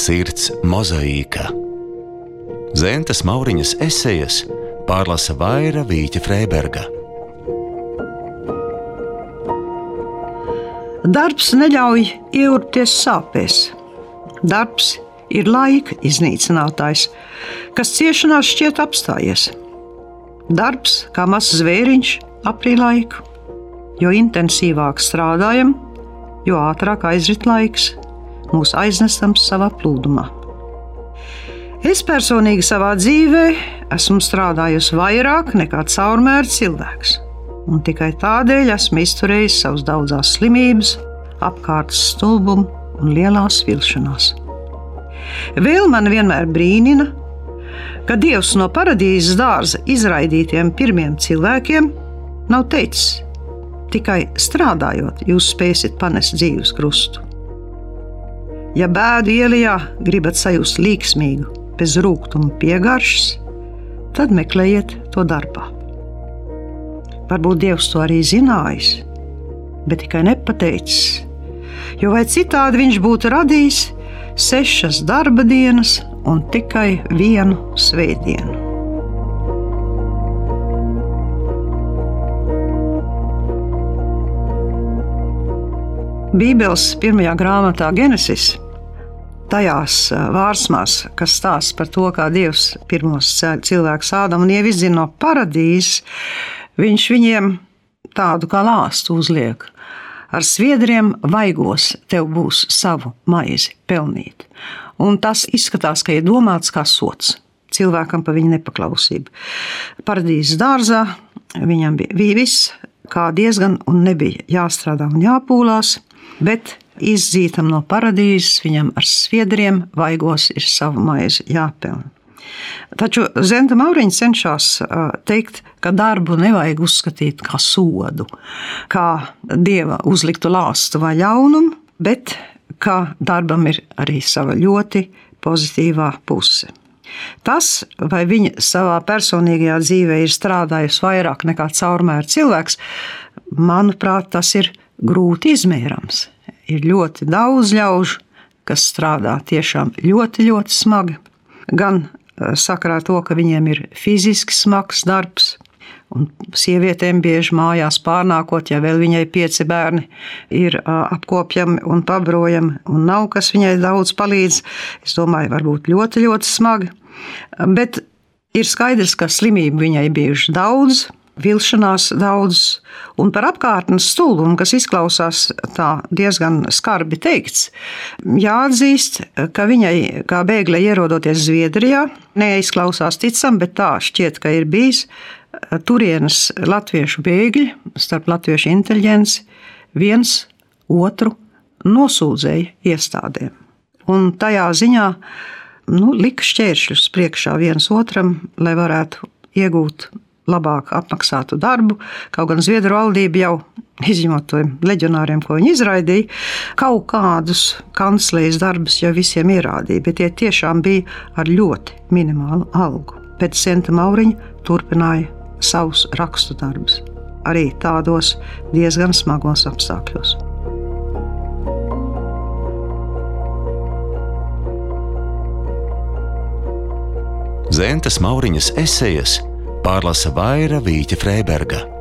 Sirds mozaīka. Zentas Mauriņas esejas pārlasa Vaira Vīķa Freiberga. Darbs neļauj ieurpties sāpēs. Darbs ir laika iznīcinātājs, kas ciešanās šķiet apstājies. Darbs kā mazs zvēriņš aprī laiku. Jo intensīvāk strādājam, jo ātrāk aizrit laiks, mūs aiznesam savā plūdumā. Es personīgi savā dzīvē esmu strādājusi vairāk nekā caurmēra cilvēks, un tikai tādēļ esmu izturējis savas daudzas slimības, apkārtas stulbumu un lielās vilšanās. Vēl man vienmēr brīnina, ka Dievs no paradīzes dārza izraidītiem pirmiem cilvēkiem nav teicis, tikai strādājot, jūs spēsiet panest dzīves krustu. Ja bēdu ielijā gribat sajust līksmīgu, bez rūkuma piegaršas, tad meklējiet to darbā. Varbūt Dievs to arī zinājis, bet tikai nepateicis. Jo vai citādi viņš būtu radījis sešas darba dienas un tikai vienu svētdienu. Bībeles pirmajā grāmatā Genesis. Tajās vārsmās, kas stāsta par to, kā Dievs pirmos cilvēkus ādam un ievizina no paradīzes, viņš viņiem tādu kā lāstu uzliek. Ar sviedriem vaigos tev būs savu maizi pelnīt. Un tas izskatās, ka ir domāts kā sots cilvēkam par viņa nepaklausību. Paradīzes dārzā viņam bija viss kā diezgan, un nebija jāstrādā un jāpūlās bet izdzītam no paradīzes, viņam ar sviedriem vaigos ir savu maizi jāpelna. Taču Zenta Mauriņa cenšas teikt, ka darbu nevajag uzskatīt par sodu, kā dieva uzliktu lāstu vai ļaunumu, bet ka darbam ir arī sava ļoti pozitīvā puse. Tas, vai viņa savā personīgajā dzīvē ir strādājusi vairāk nekā caurmēra cilvēks, manuprāt, tas ir grūti izmērams. Ir ļoti daudz ļaužu, kas strādā tiešām ļoti, ļoti smagi. Gan eh, sakarā to, ka viņiem ir fiziski smags darbs, Un sievietēm bieži mājās pārnākot, ja vēl viņai pieci bērni ir apkopjami un pabrojami, un nav kas viņai daudz palīdz. Es domāju, varbūt ļoti, ļoti smagi. Bet ir skaidrs, ka slimību viņai bijuši daudz, vilšanās daudz, un par apkārtnes stulbumu, kas izklausās diezgan skarbi teikts. Jāatzīst, ka viņai, kā bēglē ierodoties Zviedrijā, neizklausās ticam, bet tā šķiet, ka ir bijis turienes latviešu bēgļi starp latviešu inteliģenci viens otru nosūdzēja iestādēm. Un tajā ziņā nu, lika šķēršļus priekšā viens otram, lai varētu iegūt labāk apmaksātu darbu. Kaut gan Zviedru valdība jau izņemot to leģionāriem, ko viņi izraidīja, kaut kādus kanclējas darbus jau visiem ierādīja, bet tie tiešām bija ar ļoti minimālu algu. Pēc Senta Mauriņa turpināja savus rakstu darbus, arī tādos diezgan smagos apstākļos. Zentas Mauriņas esejas pārlasa Vaira Vīķa Freiberga.